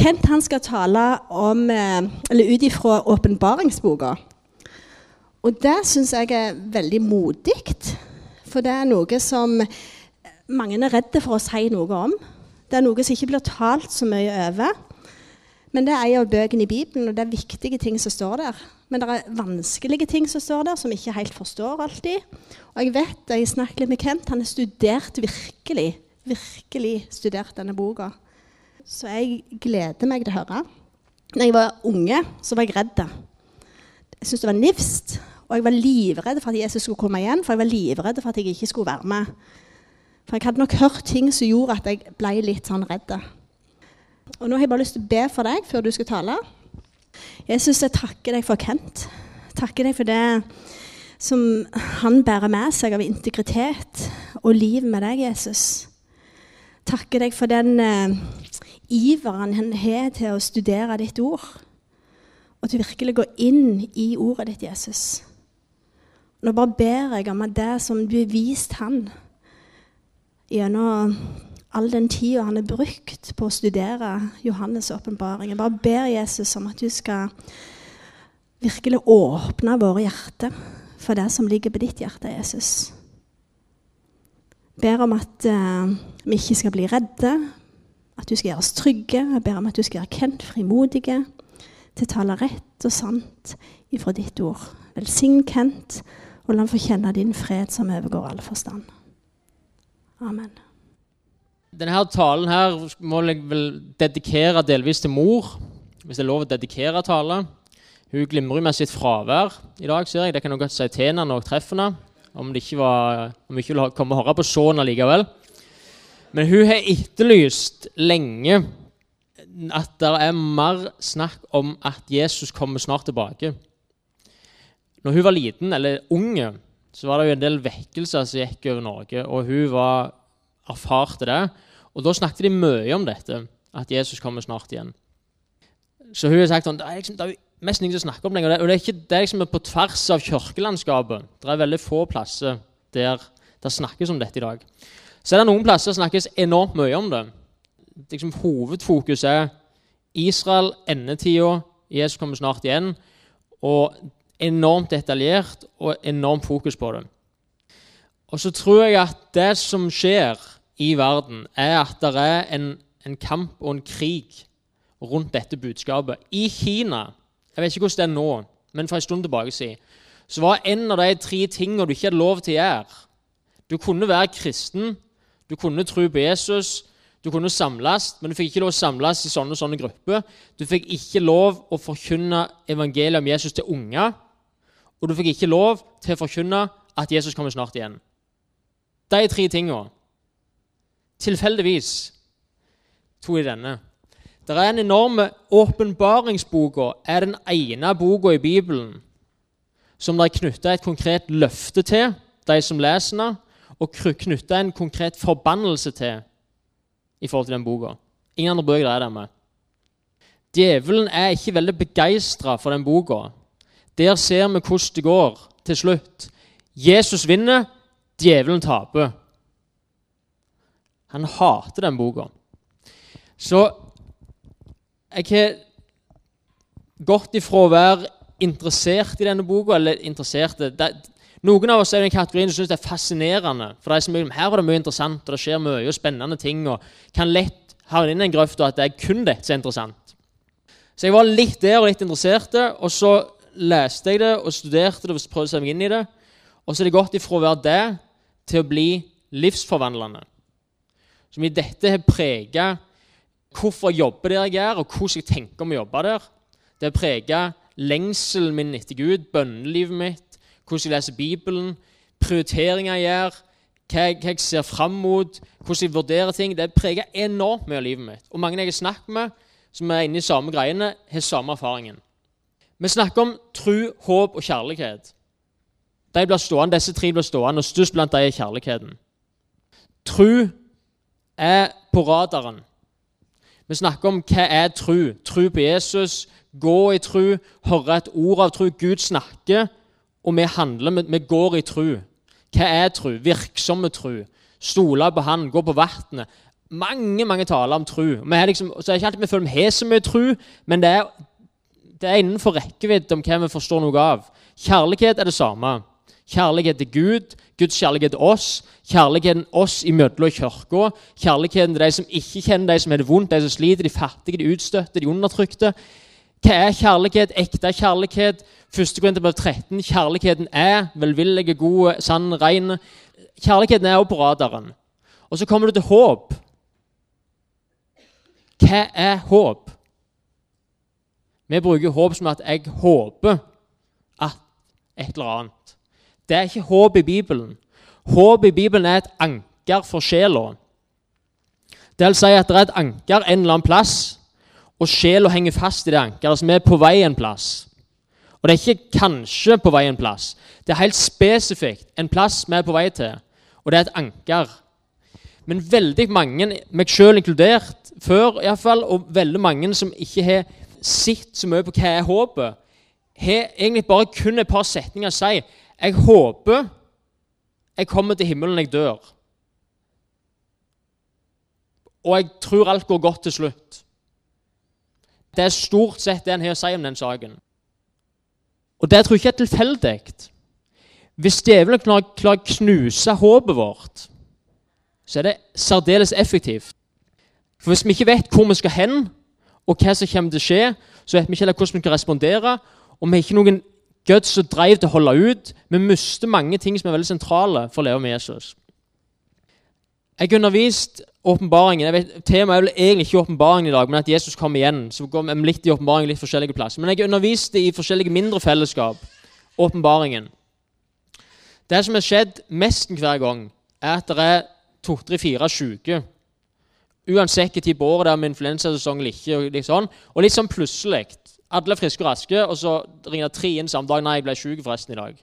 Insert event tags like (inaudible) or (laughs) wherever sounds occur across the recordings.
Kent han skal tale om, eh, eller ut ifra åpenbaringsboka. Og det syns jeg er veldig modig. For det er noe som mange er redde for å si noe om. Det er noe som ikke blir talt så mye over. Men det er en av bøkene i Bibelen, og det er viktige ting som står der. Men det er vanskelige ting som står der, som vi ikke helt forstår alltid. Og jeg vet, jeg snakket litt med Kent, han har studert virkelig, virkelig studert denne boka. Så jeg gleder meg til å høre. Når jeg var unge, så var jeg redd. Jeg syntes det var nifst. Og jeg var livredd for at Jesus skulle komme igjen, for jeg var livredd for at jeg ikke skulle være med. For jeg hadde nok hørt ting som gjorde at jeg ble litt sånn redd. Og nå har jeg bare lyst til å be for deg før du skal tale. Jesus, jeg takker deg for Kent. Takker deg for det som han bærer med seg av integritet og liv med deg, Jesus. Takker deg for den uh, iveren han har til å studere ditt ord. Og til virkelig gå inn i ordet ditt, Jesus. Nå bare ber jeg om at det som du har vist han gjennom all den tida han har brukt på å studere Johannes' åpenbaring. Jeg bare ber Jesus om at du skal virkelig åpne våre hjerter for det som ligger på ditt hjerte, Jesus. Ber om at uh, vi ikke skal bli redde, at du skal gjøre oss trygge. Jeg ber om at du skal gjøre Kent frimodige til å tale rett og sant ifra ditt ord. Velsign Kent, og la ham få kjenne din fred som overgår all forstand. Amen. Denne talen her må jeg vel dedikere delvis til mor, hvis det er lov å dedikere tale. Hun glimrer med sitt fravær i dag, ser jeg. Det kan jeg godt si til henne når jeg treffer henne. Om det ikke var, vi ikke vil komme og høre på sønnen likevel. Men hun har etterlyst lenge at det er mer snakk om at Jesus kommer snart tilbake. Når hun var liten, eller unge, så var det jo en del vekkelser som gikk over Norge, og hun var, erfarte det. Og da snakket de mye om dette, at Jesus kommer snart igjen. Så hun har sagt sånn, det er, liksom, det er mest ingen som snakker om det lenger. Og det er, ikke, det er liksom på tvers av kirkelandskapet. Det er veldig få plasser der det snakkes om dette i dag. Så er det noen plasser snakkes enormt mye om det. Liksom, hovedfokus er Israel, endetida, Jesus kommer snart igjen. Og enormt detaljert og enormt fokus på det. Og så tror jeg at det som skjer i verden, er at det er en, en kamp og en krig rundt dette budskapet. I Kina Jeg vet ikke hvordan det er nå, men for en stund tilbake siden, så var en av de tre tingene du ikke hadde lov til å gjøre Du kunne være kristen, du kunne tro på Jesus, du kunne samles, men du fikk ikke lov å samles i sånne og sånne grupper. Du fikk ikke lov å forkynne evangeliet om Jesus til unger og du fikk ikke lov til å forkynne at Jesus kommer snart igjen. De tre tingene. Tilfeldigvis to i denne. Det er en enorm Åpenbaringsboka er den ene boka i Bibelen som det er knytta et konkret løfte til, de som leser den, og knytte en konkret forbannelse til i forhold til den boka. Ingen andre bøker er det med. Djevelen er ikke veldig begeistra for den boka. Der ser vi hvordan det går til slutt. Jesus vinner, djevelen taper. Han hater den boka. Så jeg har gått ifra å være interessert i denne boka eller interessert det, Noen av oss er i den kategorien som syns det er fascinerende. For det er mye, Her er det mye interessant, og det skjer mye og spennende ting. og kan lett havne inn i en grøft og at det er kun dette som er interessant. Så jeg var litt der og litt interessert, og så leste jeg det og studerte det og prøvde å se meg inn i det. Og så er det gått ifra å være det til å bli livsforvandlende. Som i dette har prega hvorfor jeg jobber der jeg er, og hvordan jeg tenker om å jobbe der. Det har prega lengselen min etter Gud, bønnelivet mitt, hvordan jeg leser Bibelen, prioriteringer jeg gjør, hva jeg, hva jeg ser fram mot, hvordan jeg vurderer ting. Det preger enormt mye av livet mitt. Og mange jeg har snakket med, som er inne i samme greiene, har samme erfaringen. Vi snakker om tro, håp og kjærlighet. De blir stående, Disse tre blir stående, og størst blant dem er kjærligheten. Tro er på radaren. Vi snakker om hva er tro. Tro på Jesus, gå i tro, høre et ord av tro. Gud snakker, og vi handler, vi går i tru. Hva er tru? Virksomme tru. Stole på Han, gå på vannet. mange mange taler om tru. Vi er liksom, så er ikke alltid vi føler vi har så mye tru, men det er, det er innenfor rekkevidde om hva vi forstår noe av. Kjærlighet er det samme. Kjærlighet til Gud, Guds kjærlighet til oss, kjærligheten oss imellom kirka, kjærligheten til de som ikke kjenner de som har det vondt, de som sliter, de fattige, de utstøtte, de undertrykte. Hva er kjærlighet? Ekte kjærlighet? 1. Korinterbrev 13. Kjærligheten er velvillig, god, sann, ren. Kjærligheten er også på radaren. Og så kommer du til håp. Hva er håp? Vi bruker håp som at 'jeg håper at et eller annet'. Det er ikke håp i Bibelen. Håp i Bibelen er et anker for sjela. Det vil si at det er et anker en eller annen plass, og sjela henger fast i det ankeret, som er på vei en plass. Og det er ikke kanskje på vei en plass. Det er helt spesifikt en plass vi er på vei til, og det er et anker. Men veldig mange, meg sjøl inkludert, før iallfall, og veldig mange som ikke har sett så mye på hva er håpet, har egentlig bare kun et par setninger å si. Jeg håper jeg kommer til himmelen når jeg dør. Og jeg tror alt går godt til slutt. Det er stort sett det en har å si om den saken. Og det tror jeg ikke er tilfeldig. Hvis djevelen klarer å knuse håpet vårt, så er det særdeles effektivt. For Hvis vi ikke vet hvor vi skal hen, og hva som kommer til å skje, så vet vi ikke heller hvordan vi skal respondere. Og vi har ikke noen guts og drive til å holde ut. Vi mister mange ting som er veldig sentrale for å leve med Jesus. Jeg har undervist åpenbaringen. Temaet er vel egentlig ikke åpenbaringen i dag, men at Jesus kom igjen. Så går vi litt i åpenbaringen litt forskjellige plasser. Men jeg underviste i forskjellige mindre fellesskap. Åpenbaringen. Det som har skjedd nesten hver gang, er at det er to, tre, fire syke Uansett tid på året det er med influensasesong eller ikke. Og litt sånn, og litt sånn plutselig. Alle er friske og raske, og så ringer det tre inn samme dag. 'Nei, jeg ble syk forresten i dag.'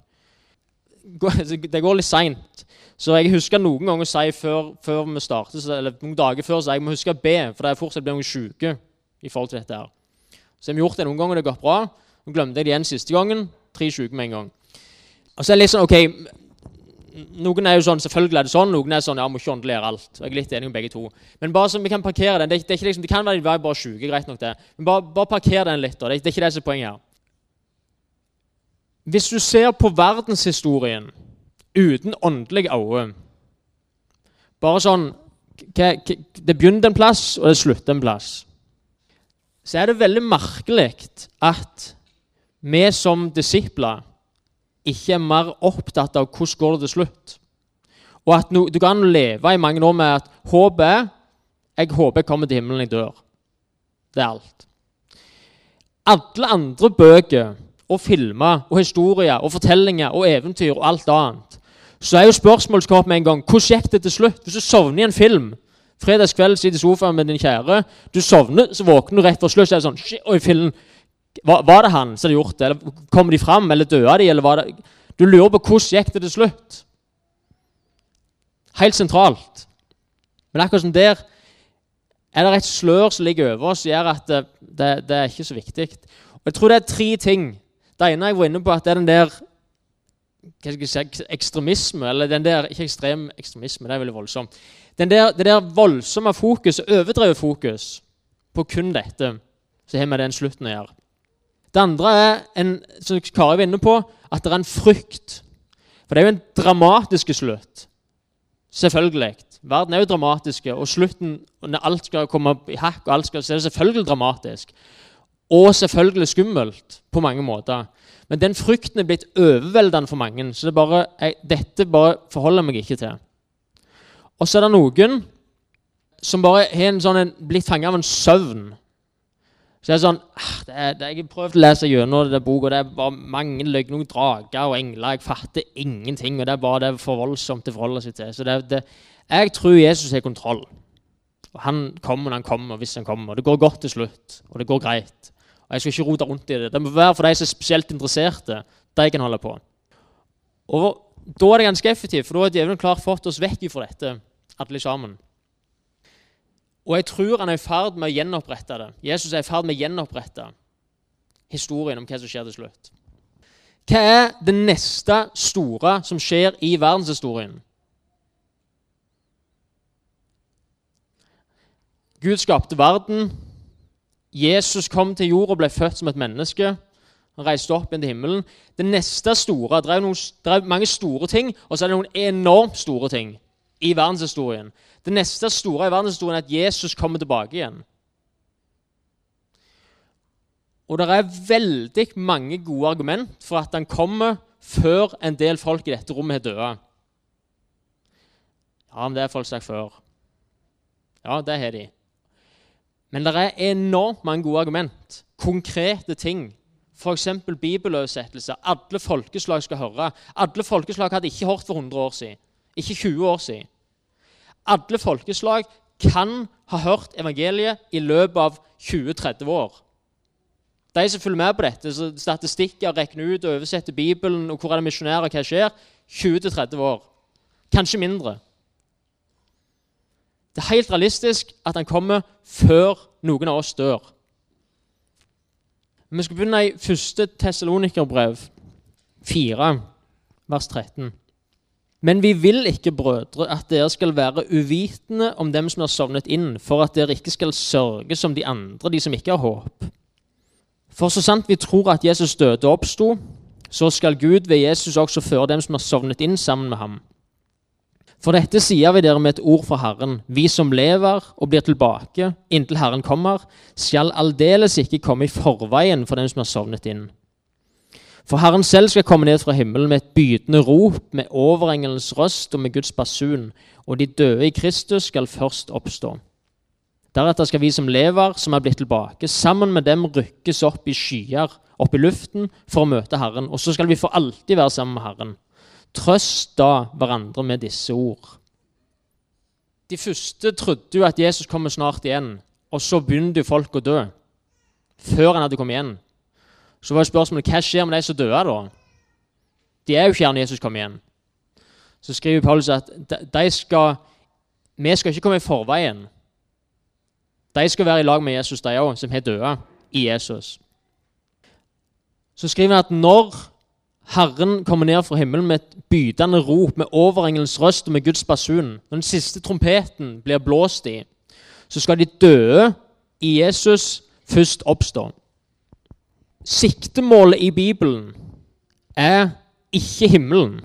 (laughs) Det går litt seint. Så jeg husker noen ganger å si før, før vi starter, eller noen dager før så jeg må huske å be, for det er fortsatt blir noen syke i forhold til dette. her. Så vi har gjort det noen ganger, det har gått bra. Nå glemte jeg det igjen siste gangen. Tre syke med en gang. Og så er det litt sånn, ok, noen er jo sånn, selvfølgelig er det sånn, noen er sånn ja, må ikke åndeliggjøre alt. Jeg er litt enig med begge to. Men bare så vi kan parkere den. Det, det, liksom, det kan være de var bare syke, greit nok det. Men bare, bare parker den litt. Det, det er ikke det som er poenget her. Hvis du ser på verdenshistorien uten åndelige øyne Bare sånn Det begynner en plass, og det slutter en plass. Så er det veldig merkelig at vi som disipler ikke er mer opptatt av hvordan går det til slutt. Og at no, du kan leve i mange år med at håpet jeg håper jeg kommer til himmelen jeg dør. Det er alt. Alle andre bøker og filmer og historier og fortellinger og eventyr og alt annet, så er jo spørsmålet med en gang hvordan gikk det til slutt? Hvis du sovner i en film Fredagskveld sitter i sofaen med din kjære. Du sovner, så våkner du rett før slutt. Så er det sånn, shit, oi, filmen, var, var, det han som hadde gjort det? Eller Kom de fram, eller døde de? eller var det... Du lurer på hvordan gikk det til slutt. Helt sentralt. Men akkurat som der er det et slør som ligger over oss, som gjør at det, det, det, er ikke så viktig. Og Jeg tror det er tre ting. Det ene jeg var inne på, at det er den der hva skal jeg si, ekstremisme Eller den der Ikke ekstrem ekstremisme, det er veldig voldsomt. Den der, det der voldsomme fokus, overdrevet fokus på kun dette, så har vi den slutten å gjøre. Det andre er, en, som Kari var inne på, at det er en frykt. For det er jo en dramatisk slutt. Selvfølgelig. Verden er jo dramatisk, og slutten, når alt skal komme i hakk, og alt skal, så er det selvfølgelig dramatisk. Og selvfølgelig skummelt på mange måter. Men den frykten er blitt overveldende for mange. Så det bare, jeg, dette bare forholder jeg meg ikke til. Og så er det noen som bare har sånn, blitt fanget av en søvn. Så det er sånn, ah, det er, det, Jeg har prøvd å lese gjennom det boka. Det er bare mange løgner noen drager og engler. Jeg fatter ingenting. og Det er bare det for voldsomt å forholde seg til. Så det, det, Jeg tror Jesus har kontroll. Og Han kommer når han kommer, hvis han kommer. Det går godt til slutt, og det går greit. Og Jeg skal ikke rote rundt i det. Det må være for de som er spesielt interesserte. De kan holde på. Og Da er det ganske effektivt, for da har djevelen klart fått oss vekk fra dette, alle sammen. Og jeg tror han er i ferd med å gjenopprette det. Jesus er i ferd med å gjenopprette historien om hva som skjer til slutt. Hva er det neste store som skjer i verdenshistorien? Gud skapte verden. Jesus kom til jord og ble født som et menneske. Han reiste opp igjen til himmelen. Det neste store Det er, noen, det mange store ting, og så er det noen enormt store ting i verdenshistorien. Det neste store i verdenshistorien er at Jesus kommer tilbake igjen. Og det er veldig mange gode argument for at han kommer før en del folk i dette rommet er døde. Ja, men det har folk sagt før. Ja, det har de. Men det er enormt mange gode argument. Konkrete ting. F.eks. bibeloversettelse. Alle folkeslag skal høre. Alle folkeslag hadde ikke hørt for 100 år siden. Ikke 20 år siden. Alle folkeslag kan ha hørt evangeliet i løpet av 20-30 år. De som følger med på dette, så statistikker, regner ut og oversetter Bibelen og hvor er det misjonærer, hva skjer 20-30 år. Kanskje mindre. Det er helt realistisk at han kommer før noen av oss dør. Vi skal begynne i 1. Tessalonikerbrev 4, vers 13. Men vi vil ikke, brødre, at dere skal være uvitende om dem som har sovnet inn, for at dere ikke skal sørge som de andre, de som ikke har håp. For så sant vi tror at Jesus døde og oppsto, så skal Gud ved Jesus også føre dem som har sovnet inn, sammen med ham. For dette sier vi dere med et ord fra Herren. Vi som lever og blir tilbake inntil Herren kommer, skal aldeles ikke komme i forveien for dem som har sovnet inn. For Herren selv skal komme ned fra himmelen med et bytende rop, med overengelens røst og med Guds basun, og de døde i Kristus skal først oppstå. Deretter skal vi som lever, som er blitt tilbake, sammen med dem rykkes opp i skyer, opp i luften, for å møte Herren, og så skal vi for alltid være sammen med Herren. Trøst da hverandre med disse ord. De første trodde jo at Jesus kommer snart igjen, og så begynte folk å dø. Før han hadde kommet igjen. Så var spørsmålet hva skjer med de som døde da? De er jo ikke her når Jesus kommer igjen. Så skriver Paulus at skal, vi skal ikke komme i forveien. De skal være i lag med Jesus, de òg, som har døde i Jesus. Så skriver han at når Herren kommer ned fra himmelen med et bydende rop, med overengelens røst og med Guds basun. Når den siste trompeten blir blåst i, så skal de døde i Jesus først oppstå. Siktemålet i Bibelen er ikke himmelen.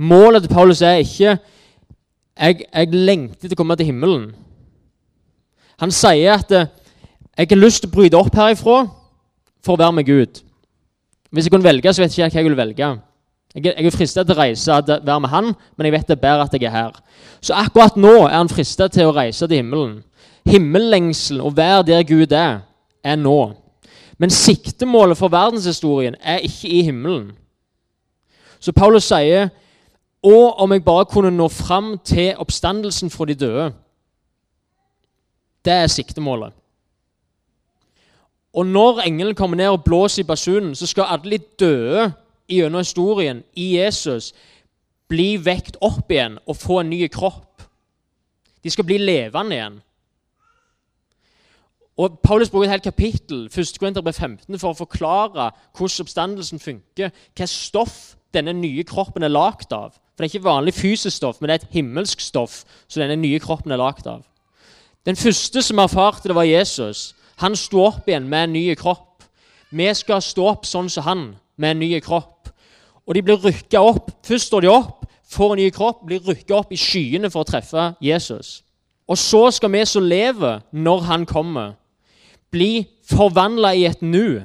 Målet til Paulus er ikke jeg, jeg lengter til å komme til himmelen. Han sier at jeg har lyst til å bryte opp herifra for å være med Gud. Hvis jeg kunne velge, så vet jeg ikke hva jeg vil velge. Jeg, er frista til å reise og være med han, men jeg vet det er bedre at jeg er her. Så akkurat nå er han frista til å reise til himmelen. Himmellengselen, å være der Gud er, er nå. Men siktemålet for verdenshistorien er ikke i himmelen. Så Paulus sier Og om jeg bare kunne nå fram til oppstandelsen fra de døde. Det er siktemålet. Og når engelen kommer ned og blåser i basunen, så skal alle de døde gjennom historien i Jesus bli vekt opp igjen og få en ny kropp. De skal bli levende igjen. Og Paulus bruker et helt kapittel 1. Korinterbrev 15, for å forklare hvordan oppstandelsen funker. Hva stoff denne nye kroppen er lagd av. For Det er ikke vanlig fysisk stoff, men det er et himmelsk stoff som denne nye kroppen er lagd av. Den første som erfarte det, var Jesus. Han sto opp igjen med en ny kropp. Vi skal stå opp sånn som han, med en ny kropp. Og de blir rykka opp. Først står de opp, får en ny kropp, blir rykka opp i skyene for å treffe Jesus. Og så skal vi som lever når han kommer, bli forvandla i et nu.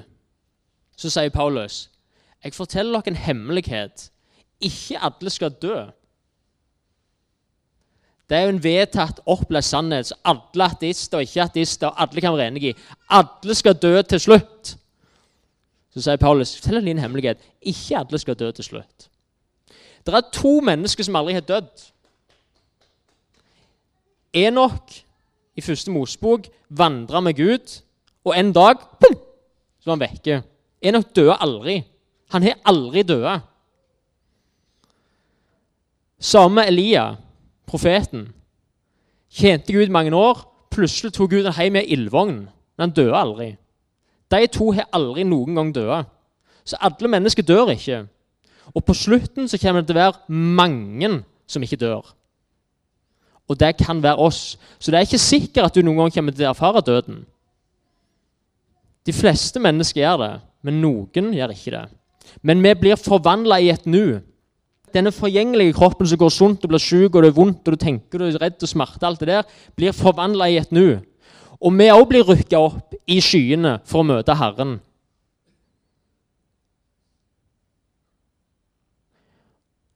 Så sier Paulus, jeg forteller dere en hemmelighet. Ikke alle skal dø. Det er jo en vedtatt, opplest sannhet. Så alle ateister og ikke-ateister og alle kan være enige i. Alle skal dø til slutt. Så sier Paulus fortell en liten hemmelighet. Ikke alle skal dø til slutt. Det er to mennesker som aldri har dødd. Enok i første Mosebok vandra med Gud, og en dag pum, så var han vekke. Enok døde aldri. Han har aldri dødd. Samme Elia profeten. Tjente Gud mange år. Plutselig tok Gud ham hjem med ildvogn, men han døde aldri. De to har aldri noen gang dødd. Så alle mennesker dør ikke. Og på slutten så kommer det til å være mange som ikke dør. Og det kan være oss. Så det er ikke sikkert at du noen gang kommer til å erfare døden. De fleste mennesker gjør det, men noen gjør ikke det. Men vi blir forvandla i et nu. Denne forgjengelige kroppen som går sunt og blir syk, og det er vondt, og du tenker du er redd og smerte, alt det der, blir forvandla i et nu. Og vi òg blir rykka opp i skyene for å møte Herren.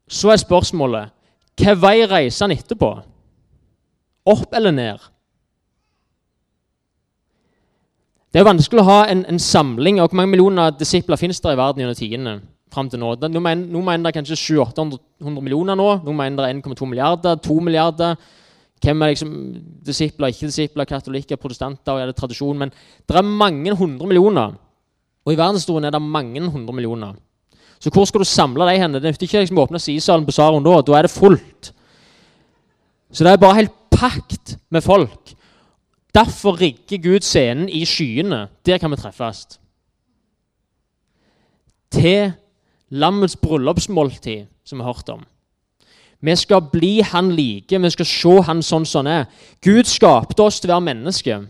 Så er spørsmålet hva vei reiser han etterpå? Opp eller ned? Det er vanskelig å ha en, en samling og hvor mange millioner disipler finnes det i verden gjennom tidene. Frem til nå. Noen mener, nå mener det kanskje 700-800 millioner nå. Noen mener det er 1,2 milliarder, 2 milliarder. Hvem er liksom disipler, ikke disipler, katolikker, protestanter? er det tradisjon? Men det er mange hundre millioner. Og i verdenshistorien er det mange hundre millioner. Så hvor skal du samle dem henne? Det nytter ikke liksom å åpne sidesalen på Saron da. Da er det fullt. Så det er bare helt pakt med folk. Derfor rigger Gud scenen i skyene. Der kan vi treffes. Til lammets bryllupsmåltid, som vi har hørt om. Vi skal bli han like, vi skal se han sånn som han er. Gud skapte oss til å være mennesker.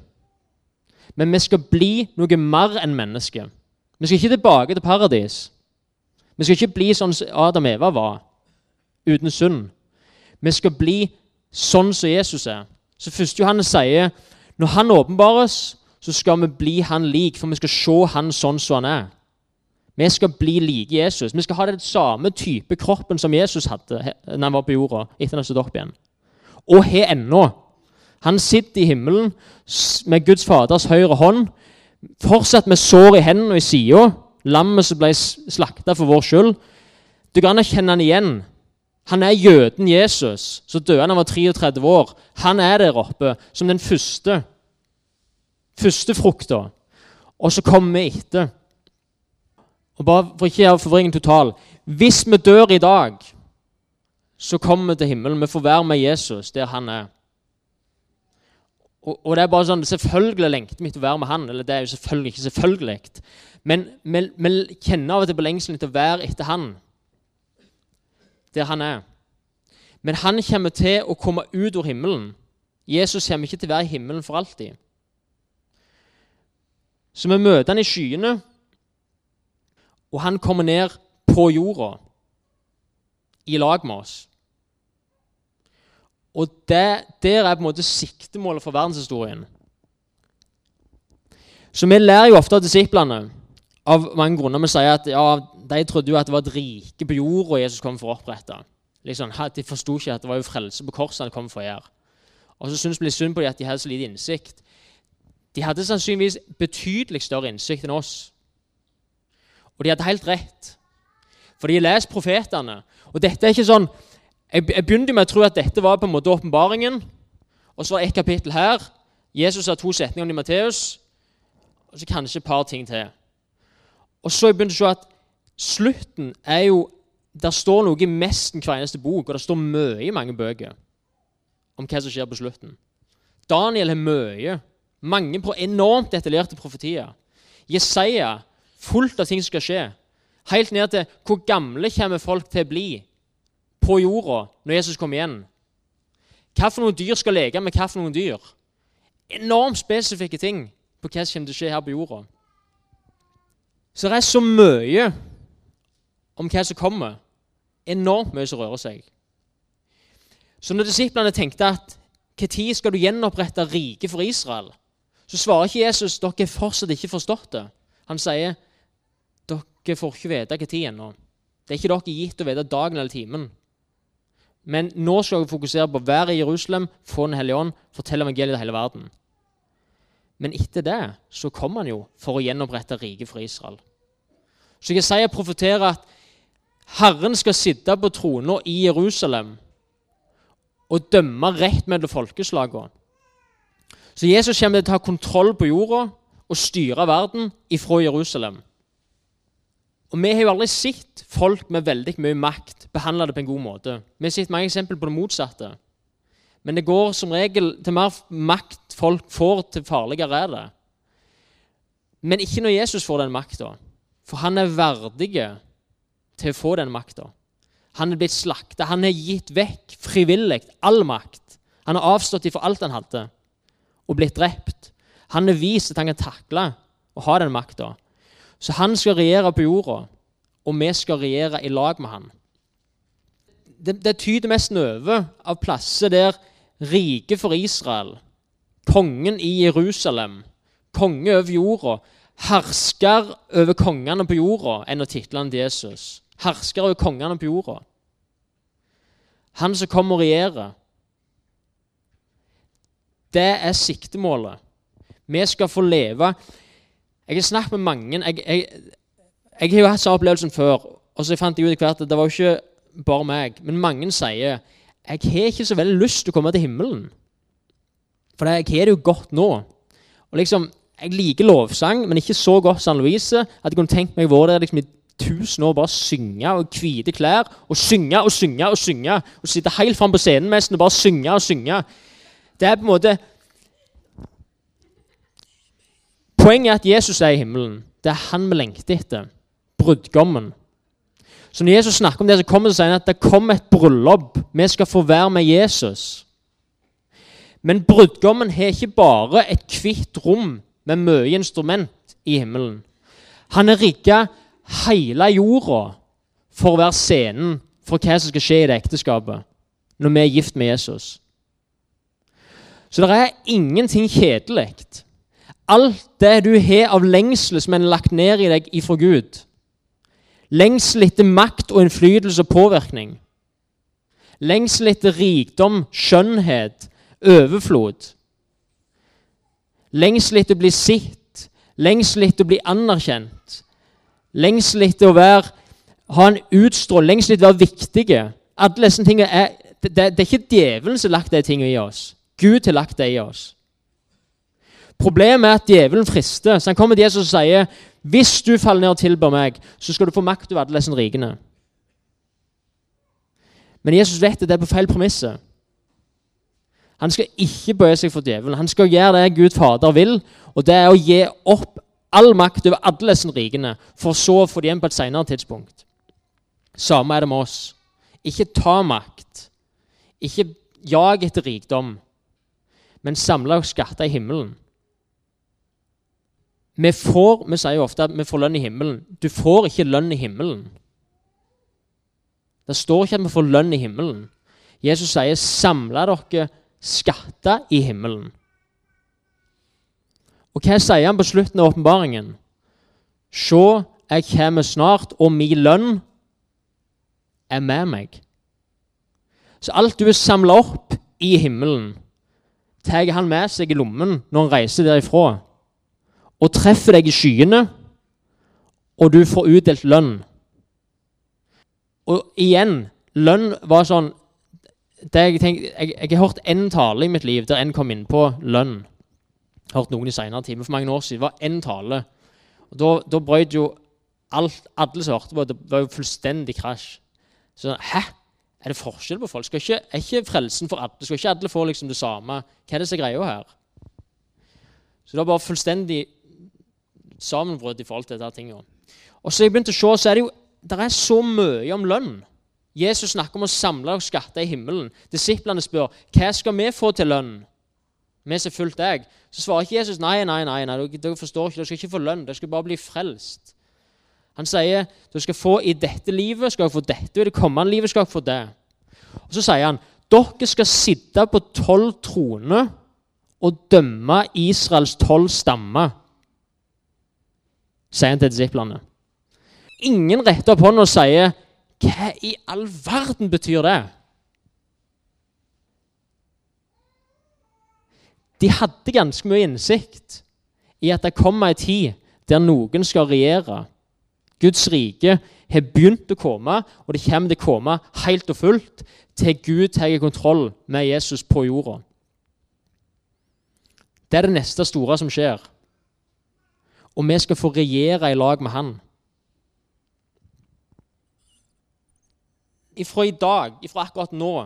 Men vi skal bli noe mer enn mennesker. Vi skal ikke tilbake til paradis. Vi skal ikke bli sånn som Adam og Eva var, uten synd. Vi skal bli sånn som Jesus er. Så 1. Johannes sier når han åpenbares, så skal vi bli han lik, for vi skal se han sånn som han er. Vi skal bli like Jesus. Vi skal ha den samme type kroppen som Jesus hadde når han var på jorda. etter han stod opp igjen. Og har ennå. Han sitter i himmelen med Guds Faders høyre hånd, fortsatt med sår i hendene og i sida. Lammet som ble slakta for vår skyld. Du kan kjenne han igjen. Han er jøden Jesus, så døde da han var 33 år. Han er der oppe som den første. Første frukta. Og så kommer vi etter. Og bare For ikke å gjøre forvirringen total Hvis vi dør i dag, så kommer vi til himmelen. Vi får være med Jesus der han er. Og, og det er bare sånn, Selvfølgelig lengter vi etter å være med han. eller det er jo selvfølgelig ikke selvfølgelig. Men vi kjenner av og til på lengselen etter å være etter han der han er. Men han kommer til å komme ut av himmelen. Jesus kommer ikke til å være i himmelen for alltid. Så vi møter han i skyene, og han kommer ned på jorda i lag med oss. Og det, der er på en måte siktemålet for verdenshistorien. Så vi lærer jo ofte av disiplene av mange grunner. Vi sier at ja, de trodde jo at det var et rike på jorda Jesus kom for å opprette. Liksom, de forsto ikke at det var jo frelse på korset han kom for å gjøre. Og så syns vi synd på dem at de hadde så lite innsikt. De hadde sannsynligvis betydelig større innsikt enn oss. Og de hadde helt rett. For de lest profetene. Og dette er ikke sånn Jeg, jeg begynte med å tro at dette var på en måte åpenbaringen. Og så var ett kapittel her. Jesus har to setninger i Matteus. Og så kanskje et par ting til. Og så begynte jeg å se at slutten er jo Der står noe i nesten hver eneste bok, og det står mye i mange bøker om hva som skjer på slutten. Daniel har mye. Mange enormt detaljerte profetier. Jesaja fullt av ting som skal skje. Helt ned til hvor gamle kommer folk til å bli på jorda når Jesus kommer igjen. Hvilke dyr skal leke med hvilke dyr? Enormt spesifikke ting på hva som kommer til å skje her på jorda. Så det er så mye om hva som kommer. Enormt mye som rører seg. Så når disiplene tenkte at når skal du gjenopprette riket for Israel, så svarer ikke Jesus dere fortsatt ikke forstått det. Han sier dere får ikke vite når ennå. Det er ikke dere gitt å vite dagen eller timen. Men nå skal dere fokusere på å være i Jerusalem, få Den hellige ånd, fortelle evangeliet til hele verden. Men etter det så kom han jo for å gjenopprette riket for Israel. Så jeg sier og profeterer at Herren skal sitte på trona i Jerusalem og dømme rett mellom folkeslagene. Så Jesus kommer til å ta kontroll på jorda og styre verden ifra Jerusalem. Og Vi har jo aldri sett folk med veldig mye makt behandle det på en god måte. Vi har sett mange eksempler på det motsatte. Men det går som regel til mer makt folk får, til farligere er det. Men ikke når Jesus får den makta. For han er verdig til å få den makta. Han er blitt slakta. Han er gitt vekk frivillig all makt. Han har avstått ifra alt han hadde, og blitt drept. Han er vist at han kan takle og ha den makta. Så han skal regjere på jorda, og vi skal regjere i lag med han. Det, det tyder mest over av plasser der riket for Israel, kongen i Jerusalem, konge over jorda, hersker over kongene på jorda enn å titlene til Jesus. Hersker over kongene på jorda. Han som kommer og regjerer. Det er siktemålet. Vi skal få leve Jeg har snakket med mange Jeg, jeg, jeg har jo hatt sånn opplevelsen før, og så fant jeg ut hvert at det var jo ikke bare meg. Men mange sier jeg har ikke så veldig lyst til å komme til himmelen. For jeg har det jo godt nå. Og liksom, Jeg liker lovsang, men ikke så godt San Louise at jeg kunne tenkt meg å være der liksom, i tusen år bare synge og hvite klær og synge og synge og synge. Og sitte helt fram på scenen nesten og bare synge og synge. Det er på en måte Poenget er at Jesus er i himmelen. Det er han vi lengter etter. Brudgommen. Så når Jesus snakker om det, så kommer det å at det kommer et bryllup. Vi skal få være med Jesus. Men brudgommen har ikke bare et hvitt rom med mye instrument i himmelen. Han har rigga hele jorda for å være scenen for hva som skal skje i det ekteskapet når vi er gift med Jesus. Så det er ingenting kjedelig. Alt det du har av lengsel som er lagt ned i deg ifra Gud, lengsel etter makt og innflytelse og påvirkning, lengsel etter rikdom, skjønnhet, overflod, lengsel etter å bli sett, lengsel etter å bli anerkjent, lengsel etter å være, ha en utstråling, lengsel etter å være viktige. Alle disse tingene er, det, det er ikke djevelen som har lagt de tingene i oss. Gud har lagt det i oss. Problemet er at djevelen frister. Så han kommer til Jesus og sier hvis du faller ned og tilber meg, så skal du få makt over alle disse rikene. Men Jesus vet at det er på feil premisser. Han skal ikke bøye seg for djevelen. Han skal gjøre det Gud Fader vil, og det er å gi opp all makt over alle disse rikene, for så å få det igjen på et senere tidspunkt. Samme er det med oss. Ikke ta makt. Ikke jag etter rikdom men samla skatter i himmelen. Vi får, vi sier jo ofte at vi får lønn i himmelen. Du får ikke lønn i himmelen. Det står ikke at vi får lønn i himmelen. Jesus sier 'samle dere skatter i himmelen'. Og hva sier han på slutten av åpenbaringen? Se, jeg kommer snart, og min lønn er med meg. Så alt du er samla opp i himmelen, tar han med seg i lommen når han reiser derifra, og treffer deg i skyene, og du får utdelt lønn. Og igjen, lønn var sånn jeg, tenkt, jeg, jeg, har hørt én tale i mitt liv der en kom inn på lønn. Jeg har hørt noen i senere timer. For mange år siden det var én tale. Og Da, da brøt jo alt, alle som hørte på, det var jo fullstendig krasj. Sånn, Hæ? Er det forskjell på folk? Skal ikke, er ikke frelsen for alle? Skal ikke alle få liksom det samme? Hva er det som er greia her? Så det var bare fullstendig sammenbrudd i forhold til disse tingene. Og så jeg begynte å se, så er det jo der er så mye om lønn. Jesus snakker om å samle og skatte i himmelen. Disiplene spør hva skal vi få til lønn. Vi som fulgte deg. Så svarer ikke Jesus nei, nei, nei, nei, dere forstår ikke, dere skal ikke få lønn. Dere skal bare bli frelst. Han sier du skal få i dette livet skal dere få dette, og i det kommende livet skal dere få det. Og Så sier han dere skal sitte på tolv troner og dømme Israels tolv stammer, sier han til disiplene. Ingen retter opp hånda og sier hva i all verden betyr det? De hadde ganske mye innsikt i at det kommer ei tid der noen skal regjere Guds rike har begynt å komme, og det kommer til å komme helt og fullt til Gud tar kontroll med Jesus på jorda. Det er det neste store som skjer. Og vi skal få regjere i lag med Han. Fra i dag, fra akkurat nå,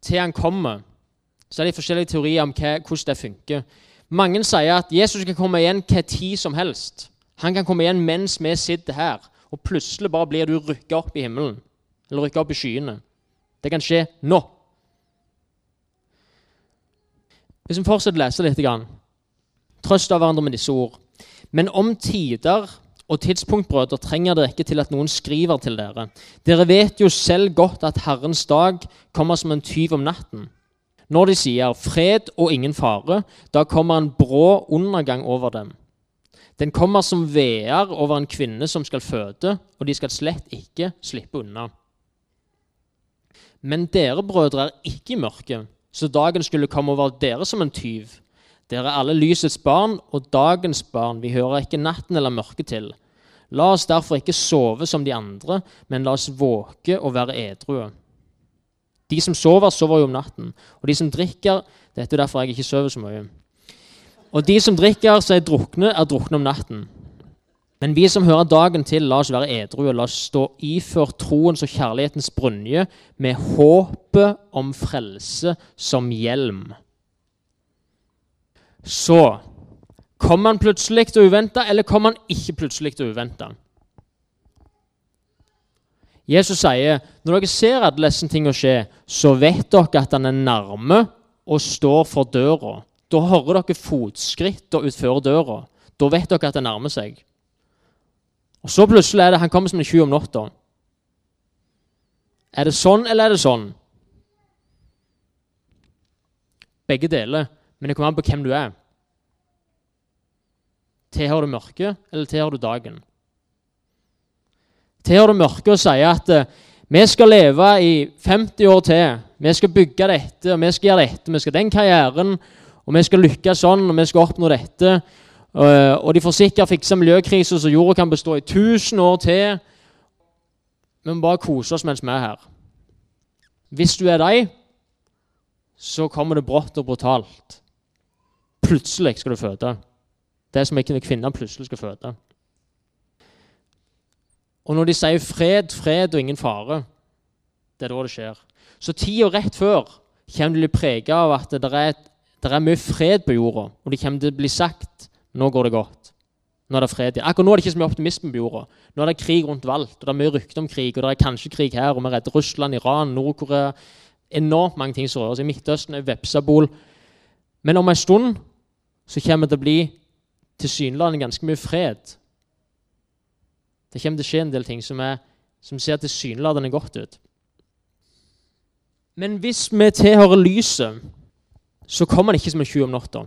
til Han kommer, så er det forskjellige teorier om hvordan det funker. Mange sier at Jesus kan komme igjen hva tid som helst. Han kan komme igjen mens vi sitter her, og plutselig bare blir du rykka opp i himmelen. Eller rykka opp i skyene. Det kan skje nå. Hvis vi fortsetter å lese litt. Trøst av hverandre med disse ord. Men om tider og tidspunkt, brødre, trenger dere ikke til at noen skriver til dere. Dere vet jo selv godt at Herrens dag kommer som en tyv om natten. Når de sier 'fred og ingen fare', da kommer en brå undergang over dem. Den kommer som veer over en kvinne som skal føde, og de skal slett ikke slippe unna. Men dere brødre er ikke i mørket, så dagen skulle komme over dere som en tyv. Dere er alle lysets barn og dagens barn. Vi hører ikke natten eller mørket til. La oss derfor ikke sove som de andre, men la oss våke og være edrue. De som sover, sover jo om natten. Og de som drikker Dette er derfor jeg ikke sover så mye. Og de som drikker seg drukne, er drukne om natten. Men vi som hører dagen til, la oss være edru og la oss stå iført troens og kjærlighetens brynje med håpet om frelse som hjelm. Så Kom han plutselig og uventa, eller kom han ikke plutselig og uventa? Jesus sier når dere ser alle disse tingene skje, så vet dere at han er nærme og står for døra. Da hører dere fotskritt utfor døra. Da vet dere at det nærmer seg. Og Så plutselig er det han kommer som en tjuv om natta. Er det sånn, eller er det sånn? Begge deler. Men det kommer an på hvem du er. Tilhører du mørket, eller tilhører du dagen? Tilhører du mørket og sier at uh, vi skal leve i 50 år til, vi skal bygge dette, vi skal gjøre dette, vi skal den karrieren, og vi skal lykkes sånn, og vi skal oppnå dette. Uh, og de får sikkert fikse miljøkrisen så jorda kan bestå i 1000 år til. Vi må bare kose oss mens vi er her. Hvis du er deg, så kommer det brått og brutalt. Plutselig skal du føde. Det som ikke en kvinne plutselig skal føde. Og når de sier fred, fred og ingen fare, det er da det skjer. Så tida rett før kommer til å bli prega av at det er, det er, mye fred på jorda. Og det kommer til å bli sagt nå går det godt. Nå er det fred. Akkurat nå er det ikke så mye optimisme på jorda. Nå er det krig rundt valgt, og det er mye rykte om krig. Og det er kanskje krig her, og vi er redde Russland, Iran, Nord-Korea Enormt mange ting som rører seg. Midtøsten er vepsebol. Men om en stund så kommer det til å bli tilsynelatende ganske mye fred. Det kommer til å skje en del ting som, er, som ser tilsynelatende godt ut. Men hvis vi tilhører lyset, så kommer det ikke som en tjuv om natta.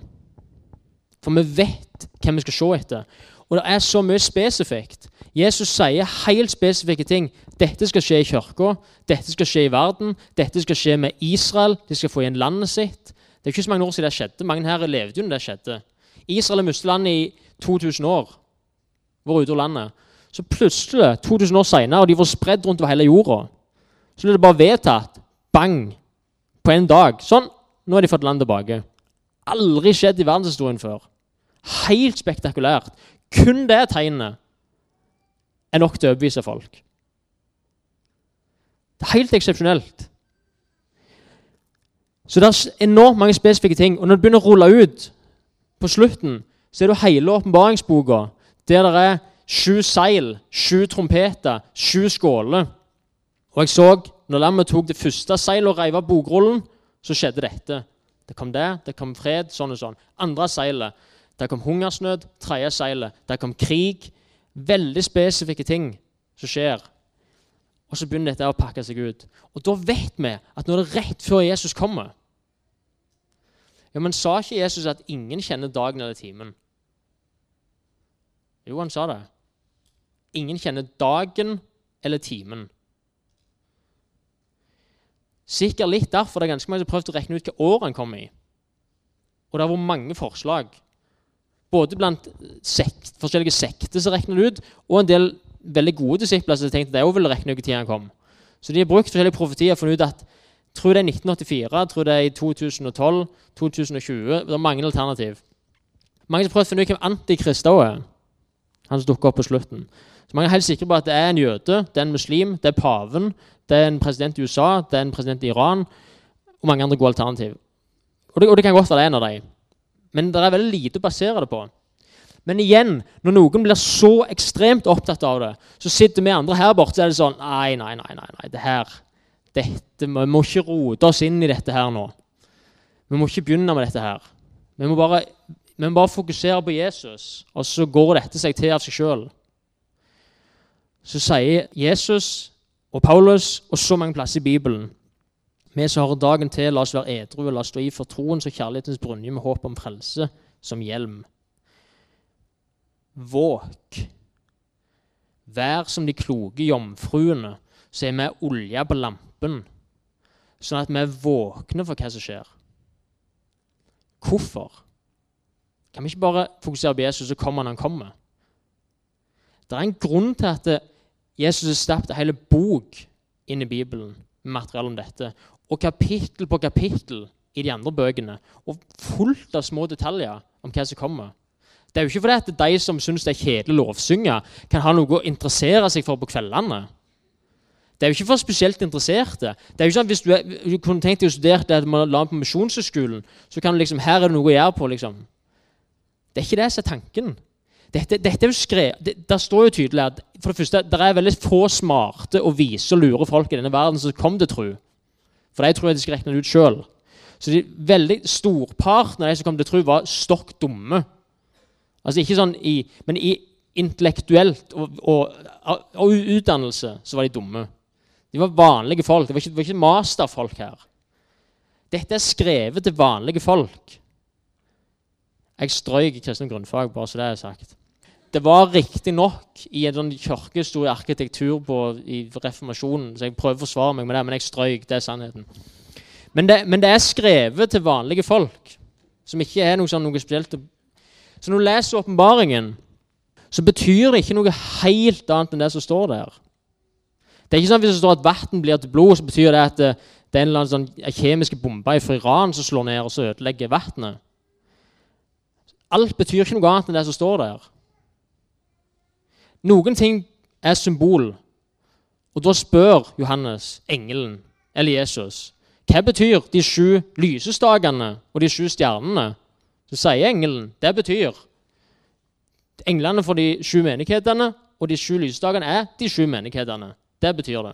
For vi vet hvem vi skal se etter. Og det er så mye spesifikt. Jesus sier helt spesifikke ting. Dette skal skje i kirka, dette skal skje i verden, dette skal skje med Israel. De skal få igjen landet sitt. Det er ikke så mange år siden det skjedde. Mange her levde jo når det skjedde. Israel har mistet landet i 2000 år. Vært ute av landet. Så plutselig, 2000 år senere, og de var spredd rundt over hele jorda, så ble det bare vedtatt. Bang! På en dag. Sånn. Nå har de fått land tilbake. Aldri skjedd i verdenshistorien før. Helt spektakulært. Kun det tegnet er nok til å overbevise folk. Det er helt eksepsjonelt. Så det er enormt mange spesifikke ting. Og når det begynner å rulle ut på slutten så er det hele åpenbaringsboka der det er sju seil, sju trompeter, sju skåler. Og jeg så når lammet tok det første seilet og reiv av bokrullen, så skjedde dette. Det kom det, det kom fred, sånn og sånn. Andre seilet. Der kom hungersnød. Tredje seilet. Der kom krig. Veldig spesifikke ting som skjer. Og så begynner dette å pakke seg ut. Og da vet vi at nå er det rett før Jesus kommer ja, Men sa ikke Jesus at ingen kjenner dagen eller timen? Jo, han sa det. Ingen kjenner dagen eller timen. Sikkert litt derfor det er ganske mange som har prøvd å regne ut hva år han kom i. Og det har vært mange forslag. Både blant sekt, forskjellige sekter som regner det ut, og en del veldig gode disipler som tenkte de òg ville regne ut når han kom. Så de har brukt forskjellige profetier og funnet ut at Tror det er 1984, tror det er i 2012, 2020. Det er mange alternativ. Mange som prøvd å finne ut hvem Antikrist er. Han som dukker opp på slutten. Så Mange er helt sikre på at det er en jøde, det er en muslim, det er paven, det er en president i USA, det er en president i Iran og mange andre gode alternativ. Og det, og det kan godt være det er en av dem. Men det er veldig lite å basere det på. Men igjen, når noen blir så ekstremt opptatt av det, så sitter vi andre her borte og er det sånn Nei, nei, nei, nei, nei det her dette, Vi må ikke rote oss inn i dette her nå. Vi må ikke begynne med dette her. Vi må bare, vi må bare fokusere på Jesus, og så går dette seg til av seg sjøl. Så sier Jesus og Paulus og så mange plasser i Bibelen vi som har dagen til, la oss være edru la oss stå i for troens og kjærlighetens brynje med håp om frelse som hjelm. Våk. Vær som de kloke jomfruene, så er vi olje på lampen, sånn at vi er våkne for hva som skjer. Hvorfor? Kan vi ikke bare fokusere på Jesus, så kommer han han kommer? Det er en grunn til at Jesus har stappet hele bok inn i Bibelen med materiale om dette og kapittel på kapittel i de andre bøkene. Og fullt av små detaljer om hva som kommer. Det er jo ikke fordi at de som syns det er kjedelig å lovsynge, kan ha noe å interessere seg for på kveldene. Det er jo ikke for spesielt interesserte. Det er jo ikke sånn, Hvis du, er, du kunne tenkt deg å studere det på misjonshøgskolen, så kan du liksom, her er det noe å gjøre på. liksom. Det er ikke det som er tanken. Dette, dette er jo skrevet, det, Der står jo tydelig at for det første, det er veldig få smarte og vise og lure folk i denne verden som kom til tro. For de tror jeg de skal regne det ut sjøl. Så de, veldig storparten av de som kom til tro, var stokk dumme. Altså ikke sånn i, Men i intellektuelt og, og, og, utdannelse så var de dumme. De var vanlige folk. Det var ikke, var ikke masterfolk her. Dette er skrevet til vanlige folk. Jeg strøyk kristne grunnfag, bare så det er sagt. Det var riktignok i en sånn kirkehistorie arkitektur på, i reformasjonen, så jeg prøver å forsvare meg med det, men jeg strøyk. Det er sannheten. Men det, men det er skrevet til vanlige folk, som ikke er noe, sånn, noe spesielt. Så når du leser åpenbaringen, så betyr det ikke noe helt annet enn det som står der. Det er ikke sånn at Hvis det står at vann blir til blod, så betyr det at det, det er en eller annen sånn kjemisk bombe fra Iran som slår ned og så ødelegger vannet. Alt betyr ikke noe annet enn det som står der. Noen ting er symbol. Og da spør Johannes, engelen, eller Jesus, hva betyr de sju lysestakene og de sju stjernene? Så sier engelen det betyr Englene for de sju menighetene og de sju lysdagene er de sju menighetene. Det betyr det.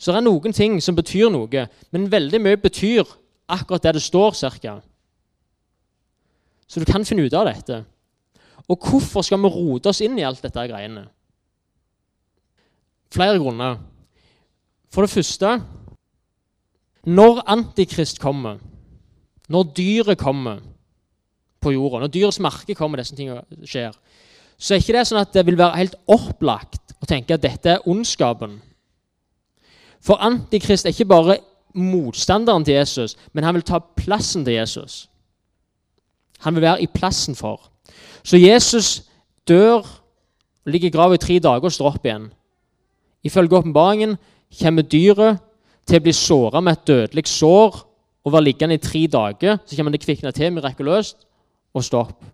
Så det er noen ting som betyr noe, men veldig mye betyr akkurat det det står, cirka. Så du kan finne ut av dette. Og hvorfor skal vi rote oss inn i alt dette greiene? Flere grunner. For det første Når Antikrist kommer, når dyret kommer på jorda, når dyrets merke kommer, disse skjer, så er ikke det sånn at det vil være helt opplagt å tenke at dette er ondskapen. For Antikrist er ikke bare motstanderen til Jesus, men han vil ta plassen til Jesus. Han vil være i plassen for. Så Jesus dør, ligger i grava i tre dager og står opp igjen. Ifølge åpenbaringen kommer dyret til å bli såra med et dødelig sår og være liggende i tre dager. Så kommer det kvikne til mirakuløst og stå opp.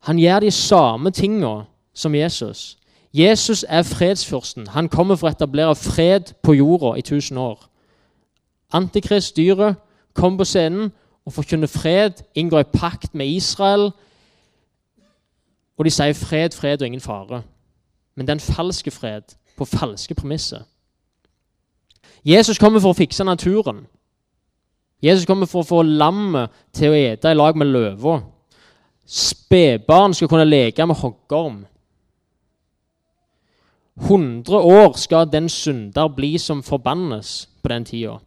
Han gjør de samme tinga som Jesus. Jesus er fredsfyrsten. Han kommer for å etablere fred på jorda i 1000 år. Antikrist, dyret, kommer på scenen og forkynner fred, inngår i pakt med Israel, og de sier fred, fred og ingen fare. Men det er en falsk fred på falske premisser. Jesus kommer for å fikse naturen. Jesus kommer for å få lammet til å ete i lag med løva. Spedbarn skal kunne leke med hoggorm. 100 år skal den synder bli som forbannes på den tida.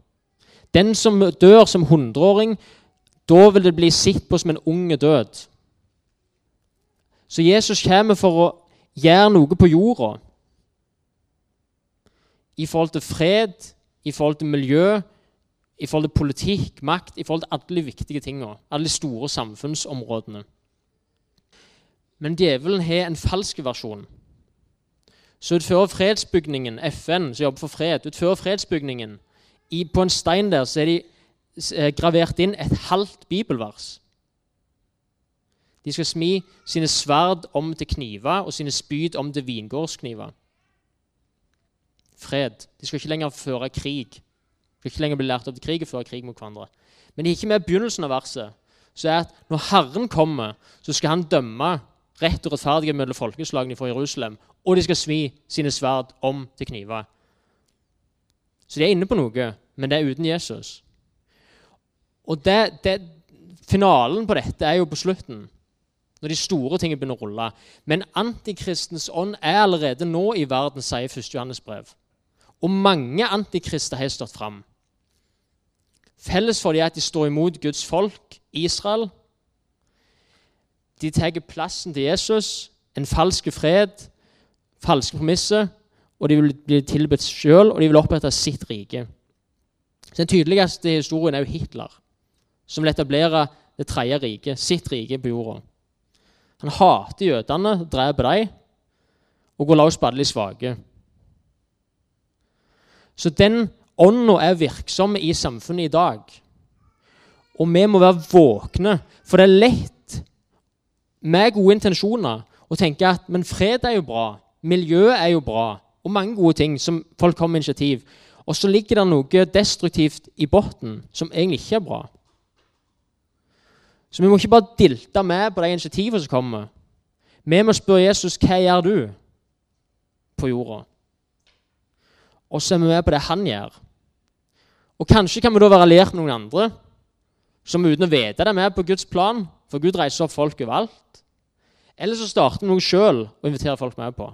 Den som dør som hundreåring, da vil det bli sett på som en unge død. Så Jesus kommer for å gjøre noe på jorda i forhold til fred, i forhold til miljø, i forhold til politikk, makt, i forhold til alle de viktige tingene. Alle de store samfunnsområdene. Men djevelen har en falsk versjon. Så utfører fredsbygningen, FN, som jobber for fred, utfører fredsbygningen i, På en stein der så er de eh, gravert inn et halvt bibelvers. De skal smi sine sverd om til kniver og sine spyd om til vingårdskniver. Fred. De skal ikke lenger føre krig. Skal ikke lenger bli lært opp til krig og føre krig mot hverandre. Men det er ikke med begynnelsen av verset. Så er at Når Herren kommer, så skal han dømme rett og rettferdighet mellom folkeslagene fra Jerusalem, og de skal svi sine sverd om til kniver. Så de er inne på noe, men det er uten Jesus. Og det, det, finalen på dette er jo på slutten. Når de store tingene begynner å rulle. Men antikristens ånd er allerede nå i verden, sier 1. Johannes brev. Og mange antikrister har stått fram. Felles for dem er at de står imot Guds folk, Israel. De tar plassen til Jesus, en falsk fred, falske premisser, og de vil bli tilbudt sjøl, og de vil opprette sitt rike. Den tydeligste historien er jo Hitler, som vil etablere det tredje riket, sitt rike på jorda. Han hater jødene, dreper dem og går løs på alle de svake. Så den ånda er virksom i samfunnet i dag. Og vi må være våkne, for det er lett med gode intensjoner å tenke at men fred er jo bra, miljøet er jo bra, og mange gode ting som folk kommer med initiativ. Og så ligger det noe destruktivt i bunnen som egentlig ikke er bra. Så vi må ikke bare dilte med på de initiativene som kommer. Vi må spørre Jesus hva gjør du på jorda. Og så er vi med på det han gjør. Og Kanskje kan vi da være med noen andre som uten å vite det er med på Guds plan, for Gud reiser opp folk overalt. Eller så starter vi noe sjøl og inviterer folk med på.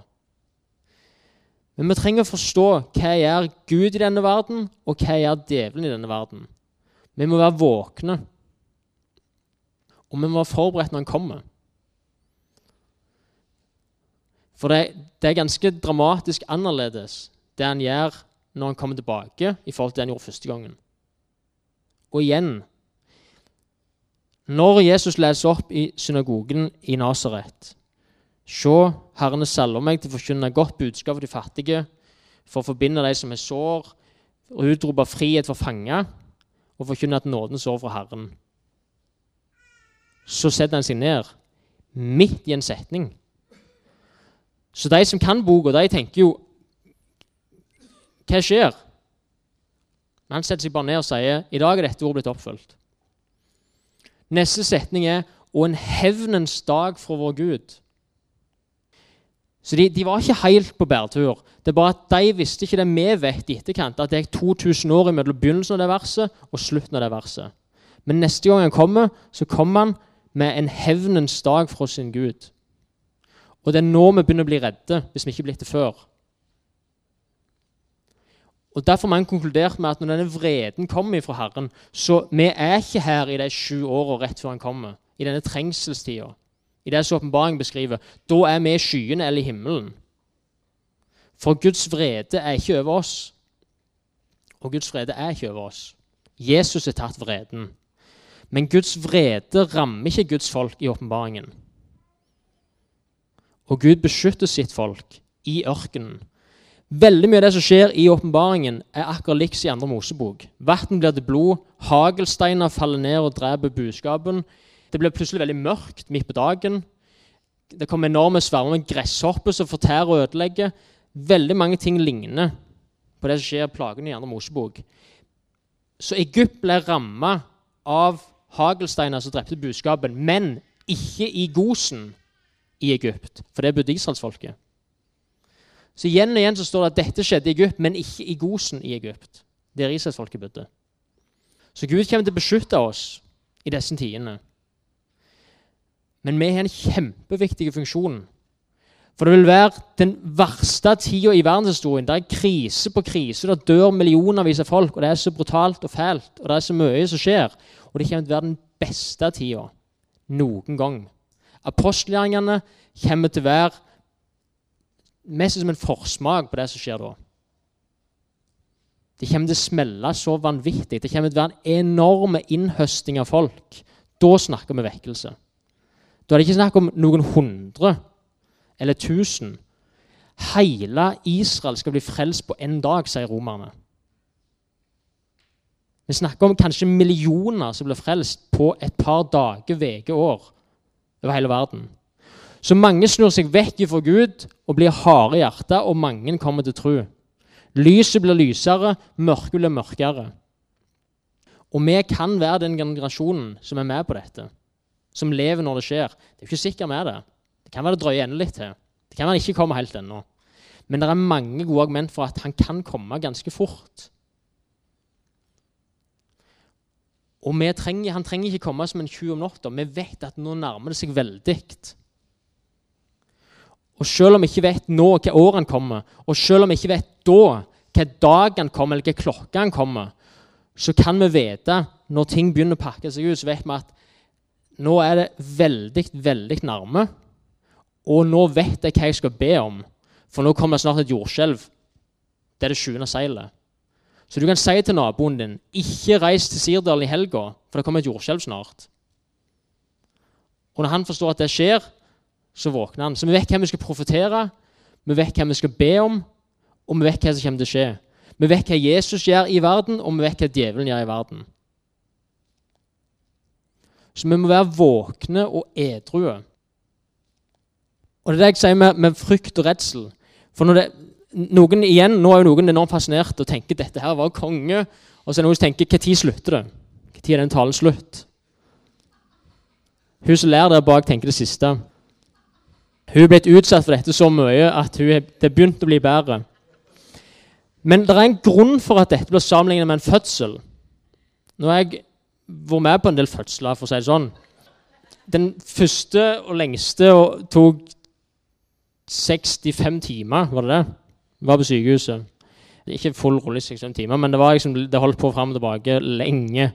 Men vi trenger å forstå hva gjør Gud i denne verden, og hva gjør djevelen i denne verden. Vi må være våkne. Og vi må være forberedt når han kommer. For det, det, er ganske dramatisk annerledes, det han gjør når han kommer tilbake, i forhold til det han gjorde første gangen. Og igjen Når Jesus leser opp i synagogen i Nasaret Se, Herren salver meg til å forkynne godt budskap for de fattige, for å forbinde de som er sår, og utrope frihet for fanger, og forkynne at nåden sår fra Herren. Så setter han seg ned, midt i en setning. Så de som kan boka, de tenker jo Hva skjer? Men han setter seg bare ned og sier i dag er dette ordet blitt oppfylt. Neste setning er og en hevnens dag fra vår Gud. Så de, de, var ikke helt på bærtur. Det er bare at De visste ikke det vi vet i etterkant, at det er 2000 år mellom begynnelsen av det verset og slutten av det verset. Men neste gang han kommer, så kommer han med en hevnens dag fra sin Gud. Og det er nå vi begynner å bli redde, hvis vi ikke er blitt det før. Og Derfor har man konkludert med at når denne vreden kommer fra Herren, så vi er ikke her i de sju åra rett før han kommer, i denne trengselstida i det som åpenbaringen beskriver, da er vi i skyene eller i himmelen. For Guds vrede er ikke over oss. Og Guds vrede er ikke over oss. Jesus har tatt vreden. Men Guds vrede rammer ikke Guds folk i åpenbaringen. Og Gud beskytter sitt folk i ørkenen. Veldig mye av det som skjer i åpenbaringen, er akkurat liks i andre Mosebok. Vann blir til blod, hagelsteiner faller ned og dreper budskapen. Det blir plutselig veldig mørkt midt på dagen. Det kommer enorme svermer med gresshopper som fortærer og ødelegger. Veldig mange ting ligner på det som skjer i plagene i andre Mosebok. Så Egypt ble ramma av hagelsteiner som drepte budskapen, men ikke i Gosen i Egypt, for det bodde israelsfolket. Så igjen og igjen så står det at dette skjedde i Egypt, men ikke i Gosen i Egypt, der israelsfolket bodde. Så Gud kommer til å beskytte oss i disse tidene. Men vi har en kjempeviktig funksjon. For det vil være den verste tida i verdenshistorien. Det er krise på krise. Det dør millionervis av folk, og det er så brutalt og fælt. Og det er så mye som skjer. Og det kommer til å være den beste tida noen gang. Apostelgjerningene kommer til å være mest som en forsmak på det som skjer da. Det kommer til å smelle så vanvittig. Det kommer til å være en enorm innhøsting av folk. Da snakker vi vekkelse. Da er det ikke snakk om noen hundre eller tusen. Hele Israel skal bli frelst på én dag, sier romerne. Vi snakker om kanskje millioner som blir frelst på et par dager, uker, år over hele verden. Så mange snur seg vekk fra Gud og blir harde i hjertet, og mange kommer til tro. Lyset blir lysere, mørket blir mørkere. Og vi kan være den generasjonen som er med på dette som lever når det skjer. Det er ikke sikkert med det. Det kan være det drøyer enda litt til. Det kan være det ikke kommer helt ennå. Men det er mange gode argument for at han kan komme ganske fort. Og vi trenger, han trenger ikke komme som en tjuv om natta. Vi vet at nå nærmer det seg veldig. Og selv om vi ikke vet nå hva år han kommer, og selv om vi ikke vet da hva dag han kommer, eller hva klokke han kommer, så kan vi vite når ting begynner å pakke seg ut, så vet vi at nå er det veldig, veldig nærme. Og nå vet jeg hva jeg skal be om, for nå kommer det snart et jordskjelv. Det er det sjuende seilet. Så du kan si til naboen din ikke reis til Sirdal i helga, for det kommer et jordskjelv snart. Og når han forstår at det skjer, så våkner han. Så vi vet hva vi skal profetere, vi vet hva vi skal be om, og vi vet hva som kommer til å skje. Vi vet hva Jesus gjør i verden, og vi vet hva djevelen gjør i verden. Så vi må være våkne og edrue. Og det er det jeg sier med, med frykt og redsel. For når det, noen igjen, Nå er jo noen enormt fascinert og tenker dette her var konge. Og så er det noen som tenker når slutter det? Når er den talen slutt? Hun som lærer der bak, tenker det siste. Hun er blitt utsatt for dette så mye at hun, det er begynt å bli bedre. Men det er en grunn for at dette blir sammenlignet med en fødsel. Nå har jeg vært med på en del fødsler, for å si det sånn. Den første og lengste tok 65 timer, var det det? Var på sykehuset. Ikke full rulle i 65 timer, men det, liksom, det holdt på fram og tilbake lenge.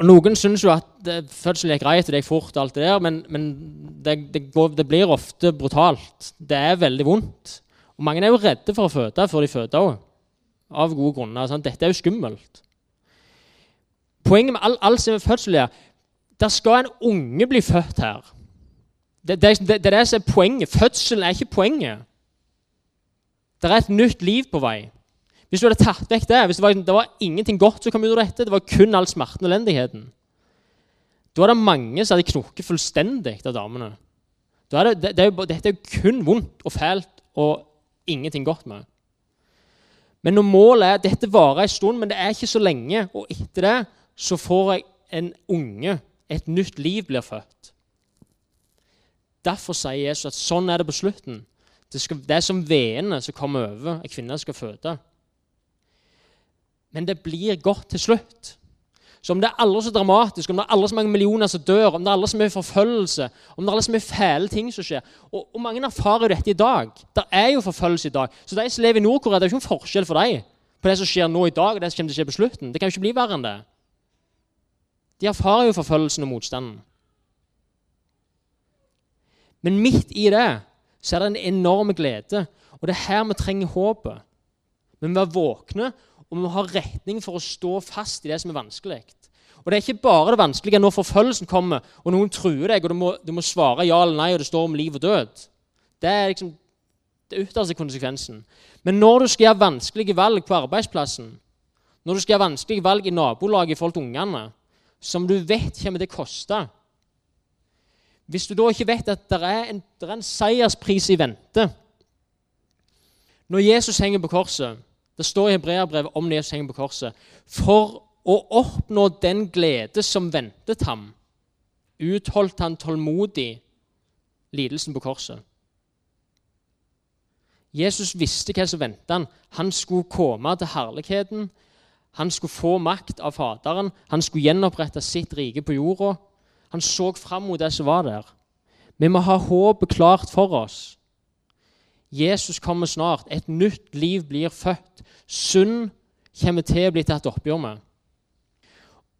Og Noen syns jo at det, fødsel gikk greit, det gikk fort, alt det der, men, men det, det, går, det, blir ofte brutalt. Det er veldig vondt. Og Mange er jo redde for å føde før de føder òg, av gode grunner. Sant? Dette er jo skummelt. Poenget med all, all sin fødsel er der skal en unge bli født her. Det, det, det, det er det som er poenget. Fødselen er ikke poenget. Det er et nytt liv på vei. Hvis du hadde tatt vekk det, hvis det var, det var ingenting godt som kom ut av dette, det var kun all smerten og elendigheten, da er det mange som hadde knokket fullstendig av damene. Er det, det, det er jo, dette er jo kun vondt og fælt og ingenting godt med. Men når målet er at dette varer en stund, men det er ikke så lenge, og etter det så får jeg en unge, et nytt liv blir født. Derfor sier Jesus at sånn er det på slutten. Det, skal, det er som veene som kommer over en kvinne skal føde. Men det blir godt til slutt. Så om det er aldri så dramatisk, om det er aldri så mange millioner som dør, om det er aldri så mye forfølgelse, om det er aldri så mye fæle ting som skjer Og, og mange erfarer jo dette i dag. Det er jo forfølgelse i dag. Så de som lever i Nord-Korea, det er jo ikke noen forskjell for dem på det som skjer nå i dag, og det som kommer til å skje på slutten. Det kan jo ikke bli verre enn det. De erfarer jo forfølgelsen og motstanden. Men midt i det så er det en enorm glede. Og det er her vi trenger håpet. Men Vi må være våkne, og vi må ha retning for å stå fast i det som er vanskelig. Og det er ikke bare det vanskelige når forfølgelsen kommer, og noen truer deg, og du må, du må svare ja eller nei, og det står om liv og død. Det er liksom det ytterste konsekvensen. Men når du skal gjøre vanskelige valg på arbeidsplassen, når du skal gjøre vanskelige valg i nabolaget i forhold til ungene, som du vet kommer til å koste hvis du da ikke vet at det er det er en seierspris i vente Når Jesus henger på korset Det står i Hebreabrevet om Jesus henger på korset. For å oppnå den glede som ventet ham, utholdt han tålmodig lidelsen på korset. Jesus visste hva som ventet han. Han skulle komme til herligheten. Han skulle få makt av Faderen. Han skulle gjenopprette sitt rike på jorda. Han så fram mot det som var der. Vi må ha håpet klart for oss. Jesus kommer snart. Et nytt liv blir født. Synd kommer til å bli tatt oppgjør med.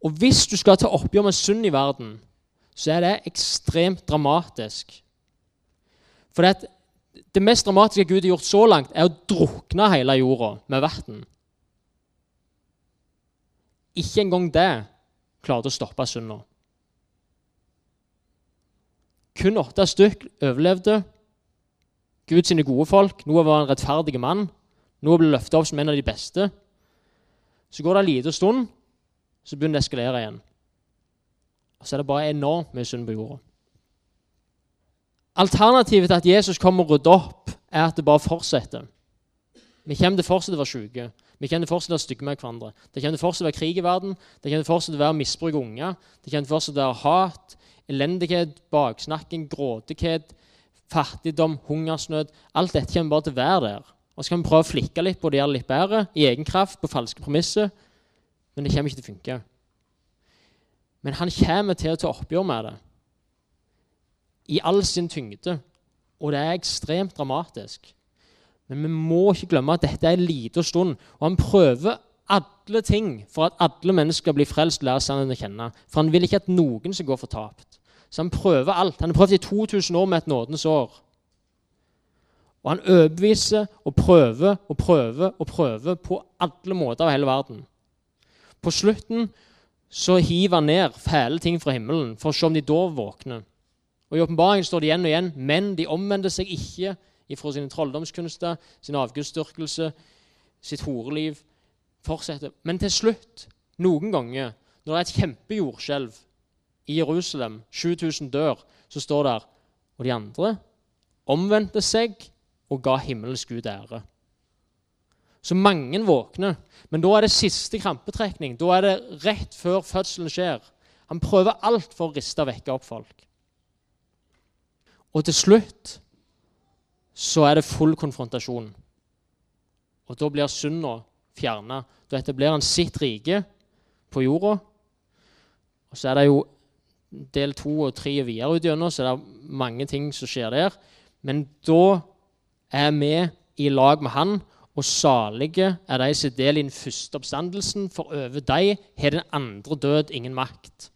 Og hvis du skal ta oppgjør med synd i verden, så er det ekstremt dramatisk. For det, det mest dramatiske Gud har gjort så langt, er å drukne hele jorda med vann. Ikke engang det klarte å stoppe synda. Kun åtte stykk overlevde. Gud sine gode folk. Noah var en rettferdig mann. Noah blir løftet opp som en av de beste. Så går det en liten stund, så begynner det å eskalere igjen. Og så er det bare enormt mye synd på jorda. Alternativet til at Jesus kommer og rydder opp, er at det bare fortsetter. Vi kommer til å fortsette å være syke. Vi kommer til å fortsette å stygge med hverandre. Det kommer til å fortsette å være krig i verden. Det kommer til å fortsette å være misbruk av unger. Det kommer til å fortsette å være hat elendighet, baksnakking, grådighet, fattigdom, hungersnød Alt dette kommer bare til å være der. Og så kan vi prøve å flikke litt på det gjøre det litt bedre, i egen kraft, på falske premisser. Men det kommer ikke til å funke. Men han kommer til å ta oppgjør med det i all sin tyngde. Og det er ekstremt dramatisk. Men vi må ikke glemme at dette er en liten stund. Og han prøver alle ting for at alle mennesker skal bli frelst lærer lære sannheten å kjenne. For han vil ikke at noen skal gå fortapt. Så han prøver alt. Han har prøvd i 2000 år med et nådens år. Og han overbeviser og prøver og prøver og prøver på alle måter av hele verden. På slutten så hiver han ned fæle ting fra himmelen for å se om de da våkner. Og I åpenbaringen står det igjen og igjen men de omvendte seg ikke ifra sine trolldomskunster, sin avgudsdyrkelse, sitt horeliv. Fortsetter. Men til slutt, noen ganger, når det er et kjempejordskjelv i Jerusalem, 7000 dør, så står det Og de andre omvendte seg og ga himmelens Gud ære. Så mange våkner. Men da er det siste krampetrekning. Da er det rett før fødselen skjer. Han prøver alt for å riste og vekke opp folk. Og til slutt så er det full konfrontasjon. Og da blir synda fjerna. Da etablerer han sitt rike på jorda. Og så er det jo del to og tre og videre ut gjennom, så er det mange ting som skjer der. Men da er med i lag med han, og salige er de som del i den første oppstandelsen, for over dem har den andre død ingen makt.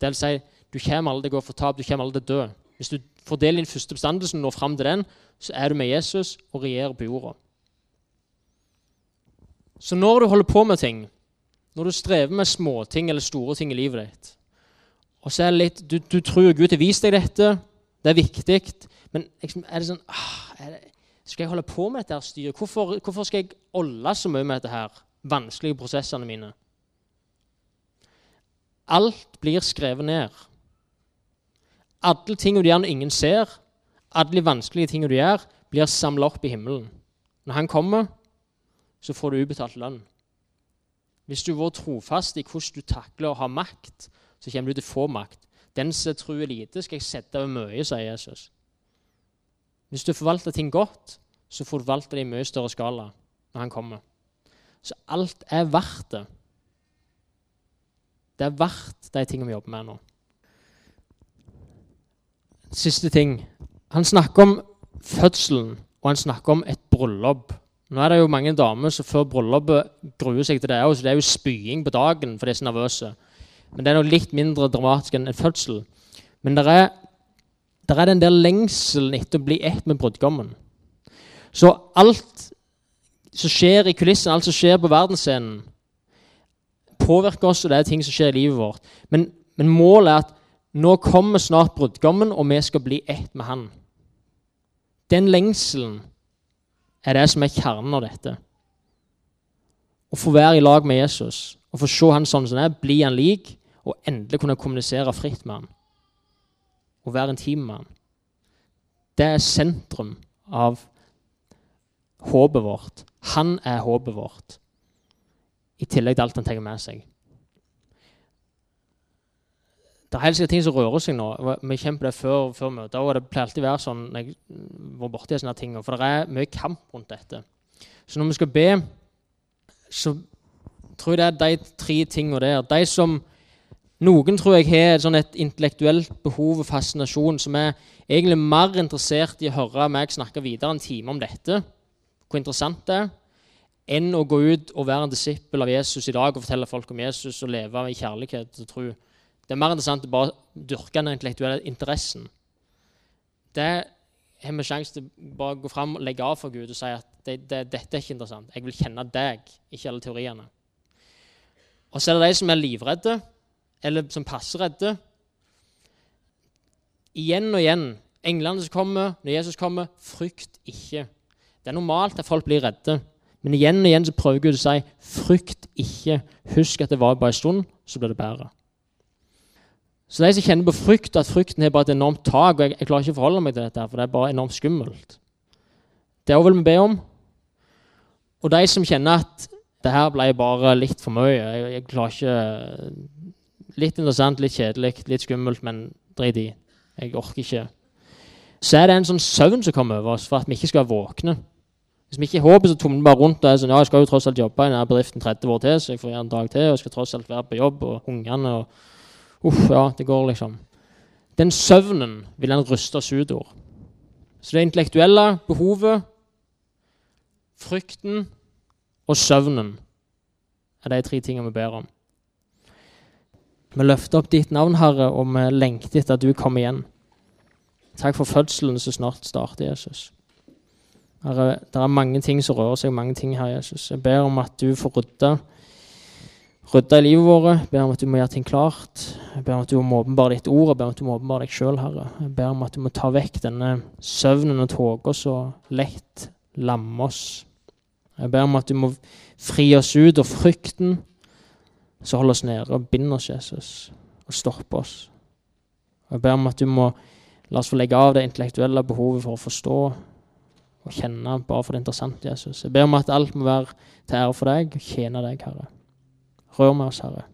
Det vil si, du kommer aldri til å gå fortapt, du kommer aldri til å dø. Hvis du får del i den første oppstandelsen og når fram til den, så er du med Jesus og regjerer på jorda. Så når du holder på med ting, når du strever med småting eller store ting i livet ditt og så er det litt, Du, du tror Gud har vist deg dette, det er viktig, men liksom, er det sånn ah, er det, Skal jeg holde på med dette styret? Hvorfor, hvorfor skal jeg olde så mye med dette her? vanskelige prosessene mine? Alt blir skrevet ned. Alle tingene du gjør når ingen ser, alle vanskelige tingene du gjør, blir samla opp i himmelen. Når han kommer, så får du ubetalt lønn. Hvis du har vært trofast i hvordan du takler å ha makt, så kommer du til å få makt. Den som tror lite, skal jeg sette over mye, sier Jesus. Hvis du forvalter ting godt, så forvalter det i mye større skala når han kommer. Så alt er verdt det. Det er verdt de tingene vi jobber med nå. Siste ting. Han snakker om fødselen, og han snakker om et bryllup. Nå er det jo mange damer som før bryllupet gruer seg til det. så Det er jo spying på dagen for så nervøse. Men det er nok litt mindre dramatisk enn en fødsel. Men det er der er den der lengselen etter å bli ett med brudgommen. Så alt som skjer i kulissen, alt som skjer på verdensscenen, påvirker oss, og det er ting som skjer i livet vårt. Men, men målet er at nå kommer snart brudgommen, og vi skal bli ett med han. Den lengselen er det som er kjernen av dette. Å få være i lag med Jesus, å få se han sånn som han er, bli han lik, og endelig kunne kommunisere fritt med han Og være intim med ham. Det er sentrum av håpet vårt. Han er håpet vårt, i tillegg til alt han tar med seg. Det er helt sikkert ting som rører seg nå. Vi kjemper det før, før møtet. og Det pleier alltid å være sånn når jeg var borti sånne ting, for det er mye kamp rundt dette. Så når vi skal be, så tror jeg det er de tre tingene der. De som noen tror jeg har sånn et intellektuelt behov og fascinasjon som er egentlig mer interessert i å høre meg snakke videre en time om dette, hvor interessant det er, enn å gå ut og være en disippel av Jesus i dag og fortelle folk om Jesus og leve i kjærlighet og tro. Det er mer interessant å bare dyrke den intellektuelle interessen. Det har vi sjanse til å bare gå fram og legge av for Gud og si at det, det, dette er ikke interessant. Jeg vil kjenne deg, ikke alle teoriene. Og så er det de som er livredde eller som passer redde. Igjen og igjen. Englene som kommer, når Jesus kommer, frykt ikke. Det er normalt at folk blir redde. Men igjen og igjen så prøver Gud å si frykt ikke. Husk at det var bare en stund, så blir det bedre. Så de som kjenner på frykt, at frykten er bare et enormt tak og jeg, jeg, klarer ikke å forholde meg til dette, for det er bare enormt skummelt. Det vil vi be om. Og de som kjenner at det her ble bare litt for mye, jeg, jeg klarer ikke Litt interessant, litt kjedelig, litt skummelt, men drit i. Jeg orker ikke. Så er det en sånn søvn som kommer over oss for at vi ikke skal våkne. Hvis vi ikke håper, så tumler vi bare rundt og er sånn, ja, jeg skal jo tross alt jobbe i denne bedriften 30 år til, så jeg får gjøre en dag til, og jeg skal tross alt være på jobb, og ungene og Uff, ja, det går liksom. Den søvnen vil han ruste oss ut av. Så det intellektuelle behovet, frykten og søvnen er de tre tingene vi ber om. Vi løfter opp ditt navn, Herre, og vi lengter etter at du kommer igjen. Takk for fødselen som snart starter, Jesus. Herre, det er mange ting som rører seg, mange ting her, Jesus. Jeg ber om at du får rydda, rydda i livet vårt. Jeg ber om at du må gjøre ting klart. Jeg ber om at du må åpenbare ditt ord. Jeg ber om at du må åpenbare deg sjøl, Herre. Jeg ber om at du må ta vekk denne søvnen og tåka så lett lammer oss. Jeg ber om at du må fri oss ut av frykten som holder oss nede, og binder oss, Jesus, og stopper oss. Jeg ber om at du må la oss få legge av det intellektuelle behovet for å forstå og kjenne bare for det interessante, Jesus. Jeg ber om at alt må være til ære for deg og tjene deg, Herre. Rør med oss, Herre.